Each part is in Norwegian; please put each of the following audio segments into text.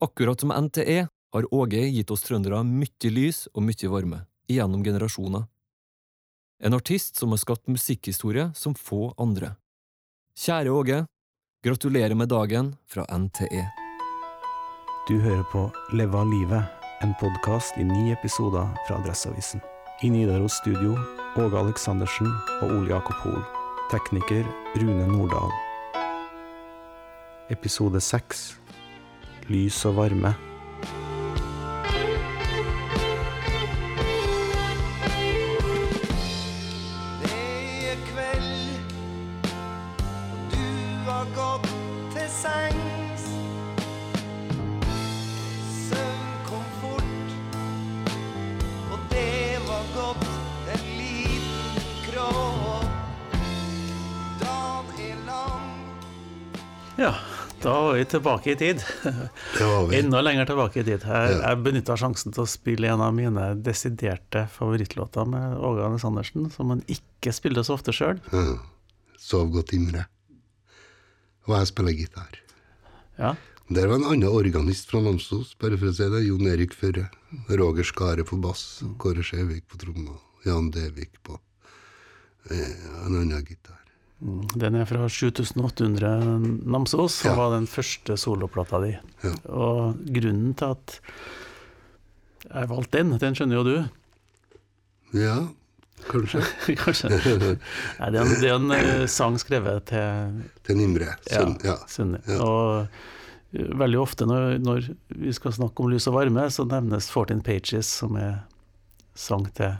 Akkurat som NTE har Åge gitt oss trøndere mye lys og mye varme, gjennom generasjoner. En artist som har skapt musikkhistorie som få andre. Kjære Åge, gratulerer med dagen fra NTE. Du hører på Leva livet, en podkast i ni episoder fra Adresseavisen. I Nidaros studio Åge Aleksandersen og Ole Jakob Hoel. Tekniker Rune Nordahl. Episode seks Lys og varme. Da var vi tilbake i tid. Enda lenger tilbake i tid. Jeg, Ja. benytta sjansen til å spille en av mine desiderte favorittlåter med Åge Aleksandersen, som han ikke spiller så ofte sjøl. Ja. Sov godt, Imre. Og jeg spiller gitar. Ja. Der var en annen organist fra Namsos, bare for å si det. Jon Erik Førre. Roger Skare på bass. Kåre Skjevik på trommer. Jan Devik på eh, en annen gitar. Den er fra 7800 Namsos, og Ja. var den første soloplata di. Ja. Og grunnen til at jeg valgte den, den skjønner jo du, Ja, kanskje. kanskje? Nei, det er en, det er en eh, sang skrevet til Til Nimre. Sønn. Ja. Sunni. Ja. Og eh, veldig ofte når, når vi skal snakke om lys og varme, så nevnes 14 Pages, som er sang til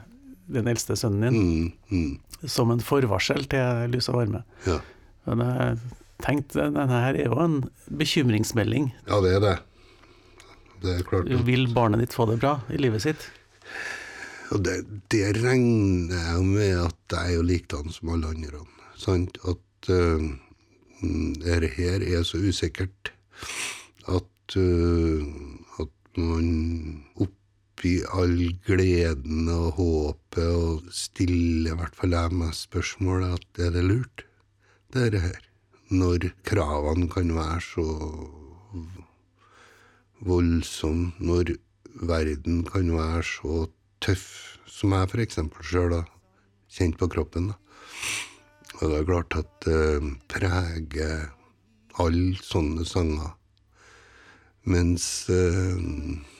den eldste sønnen din, Mm, mm, som en forvarsel til lys og varme. ja. Men jeg tenkte, denne her er jo en bekymringsmelding. ja, det er det. Det er klart. Vil barnet ditt få det bra i livet sitt? Og det, det regner jeg med at jeg er jo likedan som alle andre. Sant? At uh, dette her er så usikkert at, uh, at man oppi all gleden og håpet og stiller i hvert fall jeg meg spørsmålet at er det lurt, dette her? Når kravene kan være så voldsom når verden kan være så tøff som jeg eksempel sjøl har kjent på kroppen. da. Og det er klart at det preger alle sånne sanger. Mens eh, eh,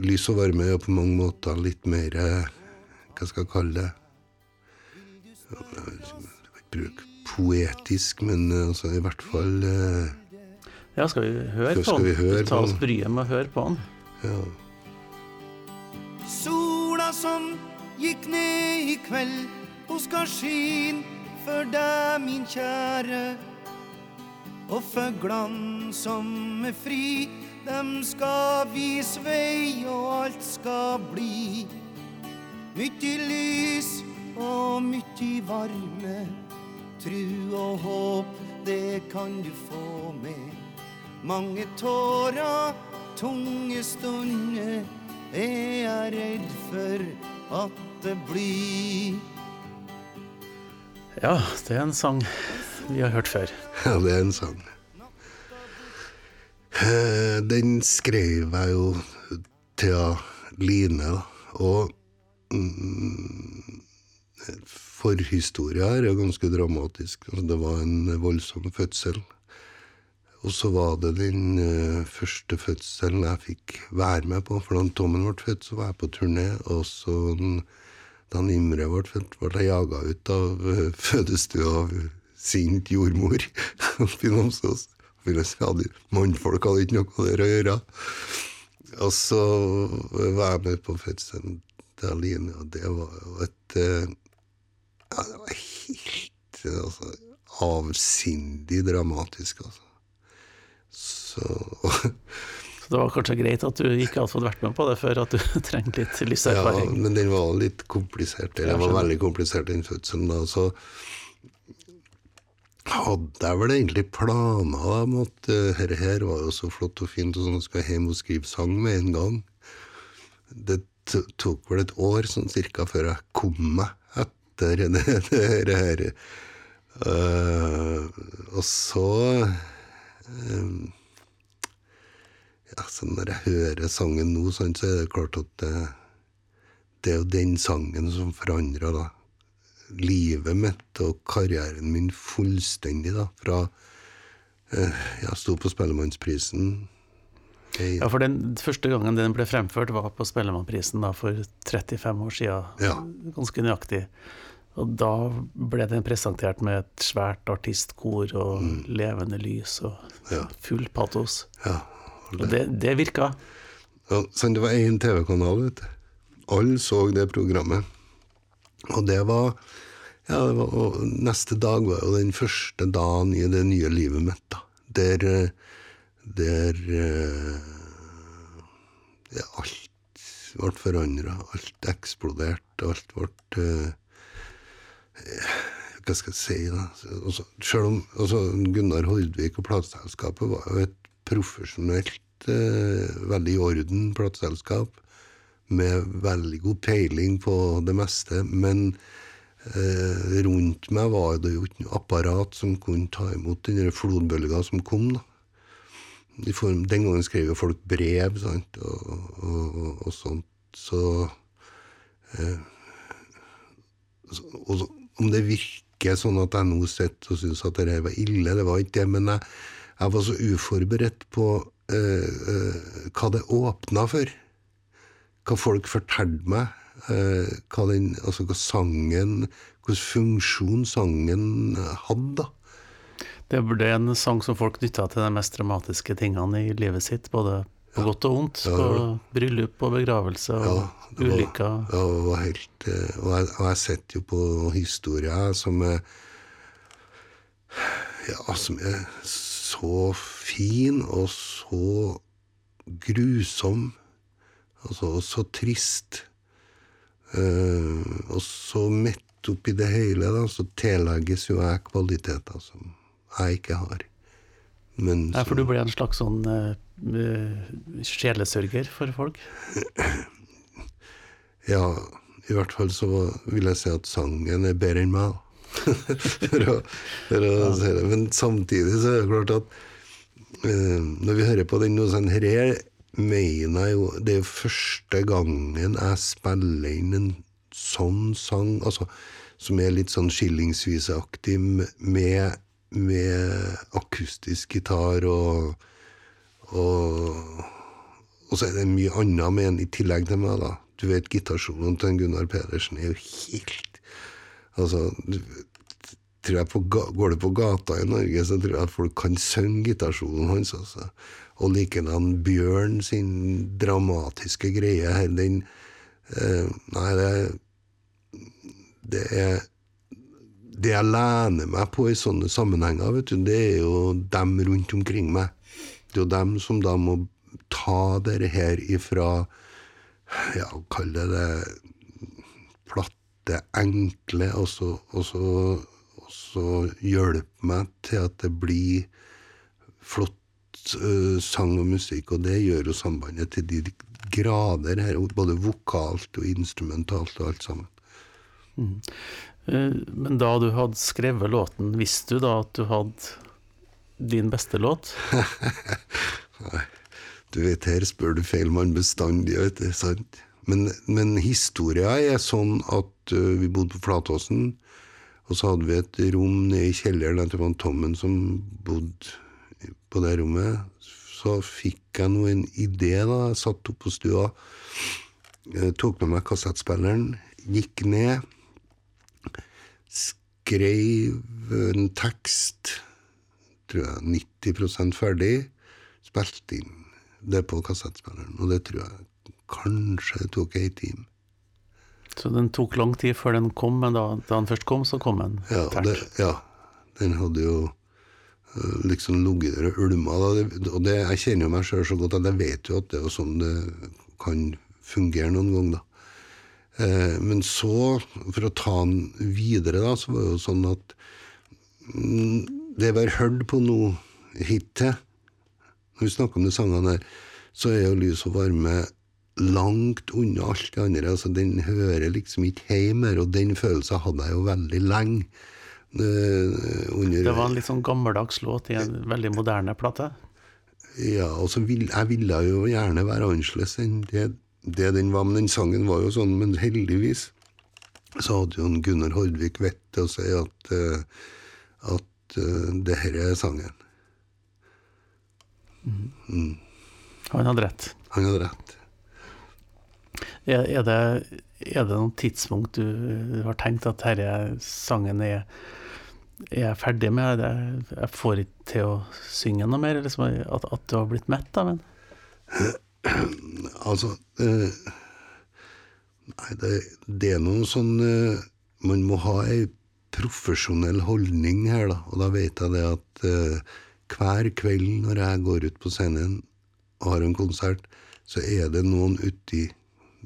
lys og varme er på mange måter litt mer eh, Hva skal jeg kalle det? Bruke poetisk, men eh, altså, i hvert fall eh, Ja, skal vi høre skal, på skal vi høre Ta oss bryet med å høre på den. ja. Sola som gikk ned i kveld, hun skal skin for deg, min kjære. Og fuglene som er fri, dem skal vise vei, og alt skal bli. Mykje lys og mykje varme, tru og håp, det kan du få med. Mange tårer, tunge stunder, er jeg redd for at det blir. Ja, det er en sang vi har hørt før. Ja, det er en sang. Eh, Den skrev jeg jo til Line, da. Og mm, forhistoria her er ganske dramatisk. Altså, Det var en voldsom fødsel. Og så var det den uh, første fødselen jeg fikk være med på. For da Tommen ble født, så var jeg på turné. Og så da Imre ble født, ble jeg jaga ut av eh, fødestua av sint jordmor oppe i Namsos. For jeg hadde, mannfolk hadde ikke noe der å gjøre. Og så var jeg med på fødselen til Aline, og det var jo et eh, Ja, det var helt altså, avsindig dramatisk, altså. Så Så det var kanskje greit at du ikke hadde fått vært med på det før, at du trengte litt Ja, men den var litt komplisert. Den var veldig komplisert, den fødselen. da, Så hadde jeg vel egentlig planer om at uh, dette her var jo så flott og fint, og sånn jeg skal hjem og skrive sang med en gang. Det tok vel et år sånn cirka før jeg kom meg etter det, her. Uh, og så ja, Så når jeg hører sangen nå, sånn, så er det klart at det, det er jo den sangen som forandrer da livet mitt og karrieren min fullstendig, da. Fra eh, jeg sto på Spellemannsprisen jeg, Ja, for den første gangen den ble fremført, var på Spellemannprisen da, for 35 år siden. Ja. Ganske nøyaktig. Og da ble den presentert med et svært artistkor og levende lys og Mm. Ja. full patos. Ja. Og det, det virka. Ja, sånn, det var én TV-kanal, vet du. Alle så det programmet. Og det var Ja, det var, og neste dag var jo den første dagen i det nye livet mitt, da. Der Der eh, ja, alt ble forandra. Alt eksploderte. Alt ble eh, hva skal jeg si, da? Også, selv om altså, Gunnar Hordvik og plateselskapet var jo et profesjonelt, eh, veldig i orden plateselskap, med veldig god peiling på det meste, men eh, rundt meg var det jo ikke noe apparat som kunne ta imot den flodbølga som kom, da. Form, den gangen skrev jo folk brev, sant, og, og, og, sånt, så så- og om det virker sånn at jeg nå sitter og syns at det var ille, det var ikke det, men jeg, jeg var så uforberedt på eh, eh, hva det åpna for. Hva folk fortalte meg. eh, hva, den, altså hva sangen Hvilken funksjon sangen hadde. da. Det ble en sang som folk nytta til de mest dramatiske tingene i livet sitt, både på godt og vondt. Ja, På bryllup og begravelse og Ja, ulykker. Ja, det var helt eh, Og jeg, og jeg sitter jo på historier som er Ja, som er så fin og så grusom. Altså, og så trist. Uh, og så midt oppi det hele, da, så tillegges jo jeg kvaliteter som jeg ikke har. Men ja, for du ble en slags sånn eh, sjelesørger for folk. Ja, i hvert fall så vil jeg si at sangen er bedre enn meg. for å, for å si det. Men samtidig så er det klart at uh, når vi hører på den nå sånn her er- mener jeg jo Det er første gangen jeg spiller inn en sånn sang, altså som er litt sånn skillingsviseaktig, med, med akustisk gitar og og og så er det mye annet med en i tillegg til meg, da. Du vet, gitarsoloen til Gunnar Pedersen er jo helt Altså, du, på, Går du på gata i Norge, så tror jeg at folk kan synge gitarsoloen hans. altså. Og likedan Bjørn sin dramatiske greie her, den eh, Nei, det, det er Det jeg lener meg på i sånne sammenhenger, vet du, det er jo dem rundt omkring meg. Det er jo dem som da må ta dette her ifra Ja, kall det det platte, enkle, og så, og så, og så hjelpe meg til at det blir flott øh, sang og musikk, og det gjør jo sambandet til de grader her, både vokalt og instrumentalt og alt sammen. Eh, Men da du hadde skrevet låten, visste du da at du hadde din beste låt? Nei, Du vet, her spør du feil mann bestandig, vet du, sant? Men, men historia er sånn at uh, vi bodde på Flatåsen, og så hadde vi et rom nede i kjelleren til Van Tommen som bodde på det rommet. Så fikk jeg nå en idé, da. Jeg satt oppe på stua, eh, tok med meg kassettspilleren, gikk ned, skrev en tekst, tror jeg 90% ferdig, spilte inn det på kassettspilleren, og det tror jeg kanskje tok ei time. Så den tok lang tid før den kom, men da, da den først kom, så kom den Ja, det, ja, den hadde jo liksom ligget der og ulma. Og det, jeg kjenner jo meg sjøl så godt at jeg vet jo at det er sånn det kan fungere noen gang, da. Eh, men så, for å ta den videre, da, så var det jo sånn at mm, det vi har hørt på nå hittil, når vi snakker om de sangene her, så er jo Lys og varme langt unna alt det andre. altså Den hører liksom ikke hjemme her, og den følelsen hadde jeg jo veldig lenge. Eh, under, Det var en litt sånn gammeldags låt i en veldig moderne plate. Ja, og vil, jeg ville jo gjerne være annerledes enn det, det den var, men den sangen var jo sånn. Men heldigvis så hadde jo Gunnar Hordvik vett til å si at, eh, at eh, det her er sangen. Han hadde rett. Han hadde rett. Er, er, det, er det noen tidspunkt du har tenkt at denne sangen er, er jeg ferdig med? Det, jeg får ikke til å synge noe mer? Liksom, at, at du har blitt mett da? Men. Altså eh, Nei, det, det er noe sånn eh, Man må ha ei profesjonell holdning her, da. Og da vet jeg det at eh, hver kveld når jeg går ut på scenen og har en konsert, så er det noen uti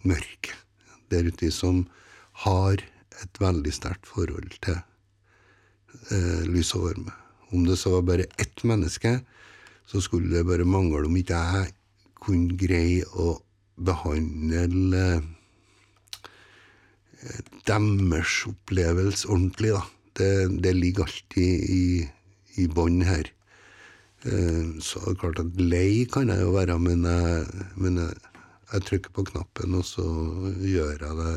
mørket der ute som har et veldig sterkt forhold til eh, lys og varme. Om det så var bare ett menneske, så skulle det bare mangle om ikke jeg kunne greie å behandle eh, deres opplevelse ordentlig, da. Det, det ligger alltid i, i bånn her. Eh, Så er det klart at lei kan jeg jo være, men jeg, men jeg, jeg trykker på knappen, og så gjør jeg det.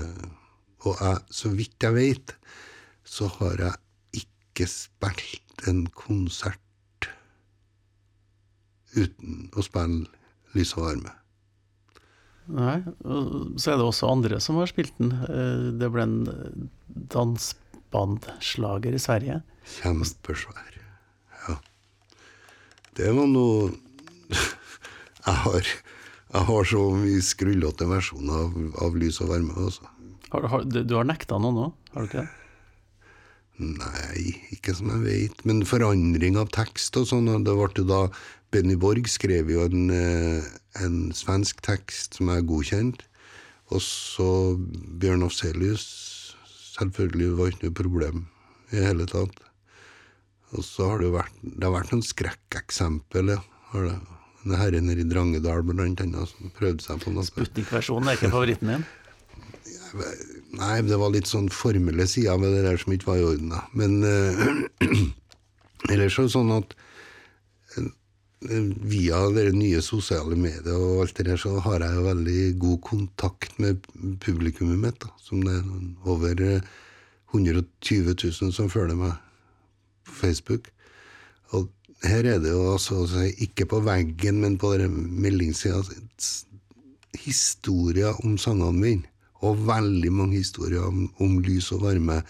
Og jeg, så vidt jeg vet, så har jeg ikke spilt en konsert uten å spille lys og varme. Nei. Så er det også andre som har spilt den. Eh, Det ble en dansbandslager i Sverige. Kjempesvær. Ja. Det var noe Jeg har, jeg har så mye skrullete versjoner av, av lys og varme, altså. Har, har, du, du har nekta noen òg, har du ikke det? Nei, ikke som jeg vet. Men forandring av tekst og sånn. Det ble jo da Benny Borg skrev jo en, eh, en svensk tekst som er godkjent. Og så Bjørn Afselius. Selvfølgelig var ikke noe problem i hele tatt. Og så har det jo vært, det har vært noen skrekkeksempel, ja. Har det. her herre nede i Drangedal blant annet som prøvde seg på noe. Sputnik-versjonen er ikke favoritten din? Nei, det var litt sånn formelle sider ved det der som ikke var i orden. da. Men eh, ellers er det sånn at eh, via de nye sosiale medier og alt det der, så har jeg jo veldig god kontakt med publikummet mitt. da, Som det er over eh, 120 000 som følger meg på Facebook. Og her er det jo altså altså, ikke på veggen, men på meldingssida historier om sangene mine. Og veldig mange historier om, om lys og varme.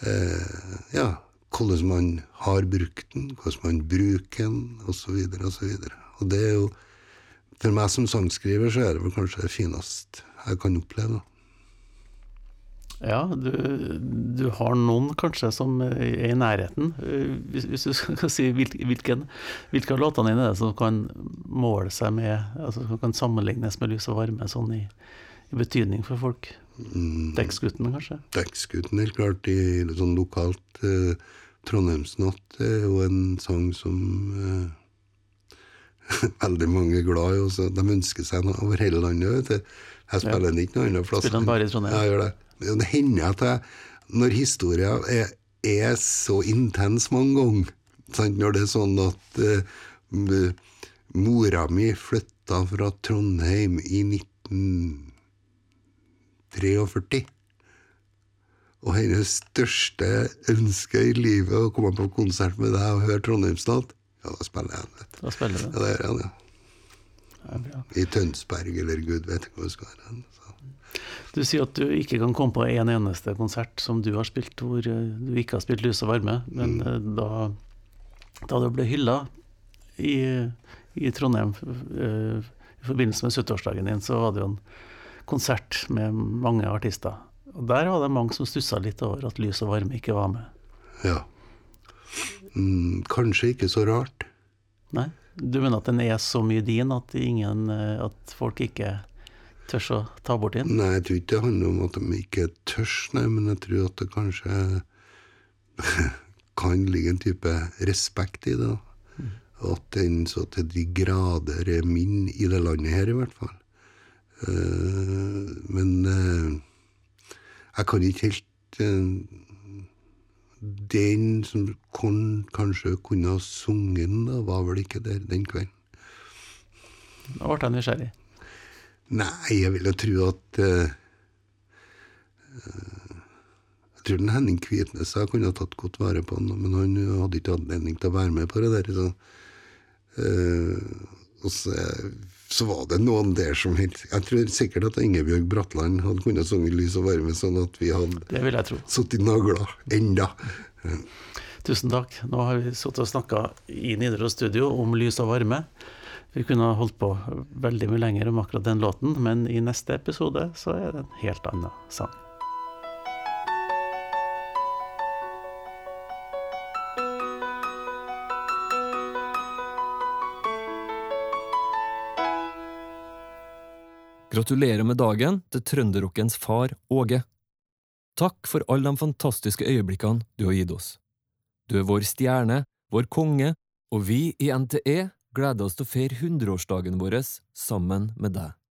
Eh, ja, hvordan man har brukt den, hvordan man bruker den, osv., osv. Og og det er jo For meg som sangskriver så er det vel kanskje det fineste jeg kan oppleve. Ja, du, du har noen kanskje som er i nærheten. Eh, Hvis, hvis du skal si hvilken, hvilke av låtene dine er det som kan måle seg med altså Som kan sammenlignes med lys og varme sånn i, betydning for folk? Dekksgutten, kanskje? Dekksguttene, helt klart, i sånn lokalt eh, Trondheimsnatt er jo en sang som eh, veldig mange er glad i. Også. De ønsker seg noe over hele landet. vet du. Jeg spiller den ikke noe annet plass. Spiller den bare i Trondheim? Ja, jeg gjør det. Det hender at jeg, når historien er, er så intens mange ganger, sant? når det er sånn at eh, mora mi flytta fra Trondheim i 1943 og hennes største ønske i livet å komme på konsert med deg og høre Trondheimsnatt. Ja, da spiller jeg den. du. Da spiller Ja, det gjør jeg, ja. Det. I Tønsberg eller gud vet hvor det skal være. Så. Du sier at du ikke kan komme på en eneste konsert som du har spilt hvor eh, du ikke har spilt lys og varme, men mm. da, da du ble hylla i, i Trondheim uh, i forbindelse med 70-årsdagen din, så var det jo en konsert med mange artister. Og der var det mange som stussa litt over at lys og varme ikke var med. Ja. Mm, kanskje ikke så rart. Nei? Du mener at den er så mye din at, ingen, eh, at folk ikke tør å ta bort den? Nei, jeg tror ikke det handler om at de ikke tør, nei, men jeg tror at det kanskje kan ligge en type respekt i det. Mm. At den så til de grader er min i det landet her, i hvert fall. Eh, men eh, jeg kan ikke helt eh, Den som kon, kanskje kunne ha sunget den, var vel ikke der den kvelden. Nå ble jeg nysgjerrig. Nei, jeg vil jo tro at Jeg tror den Henning Kvitnes jeg kunne ha tatt godt vare på han, men han hadde ikke anledning til å være med på det der. Så, og så, så var det noen der som helt Jeg tror sikkert at Ingebjørg Bratland hadde kunnet sunget 'Lys og varme', sånn at vi hadde Det vil jeg tro. sittet nagla enda. Tusen takk. Nå har vi sittet og snakka i Nidaros studio om lys og varme. Vi kunne holdt på veldig mye lenger om akkurat den låten, men i neste episode så er det en helt annen sang. Gratulerer med dagen til trønderrockens far Åge. Takk for alle de fantastiske øyeblikkene du har gitt oss. Du er vår stjerne, vår konge, og vi i NTE gleder oss til å feire hundreårsdagen vår sammen med deg.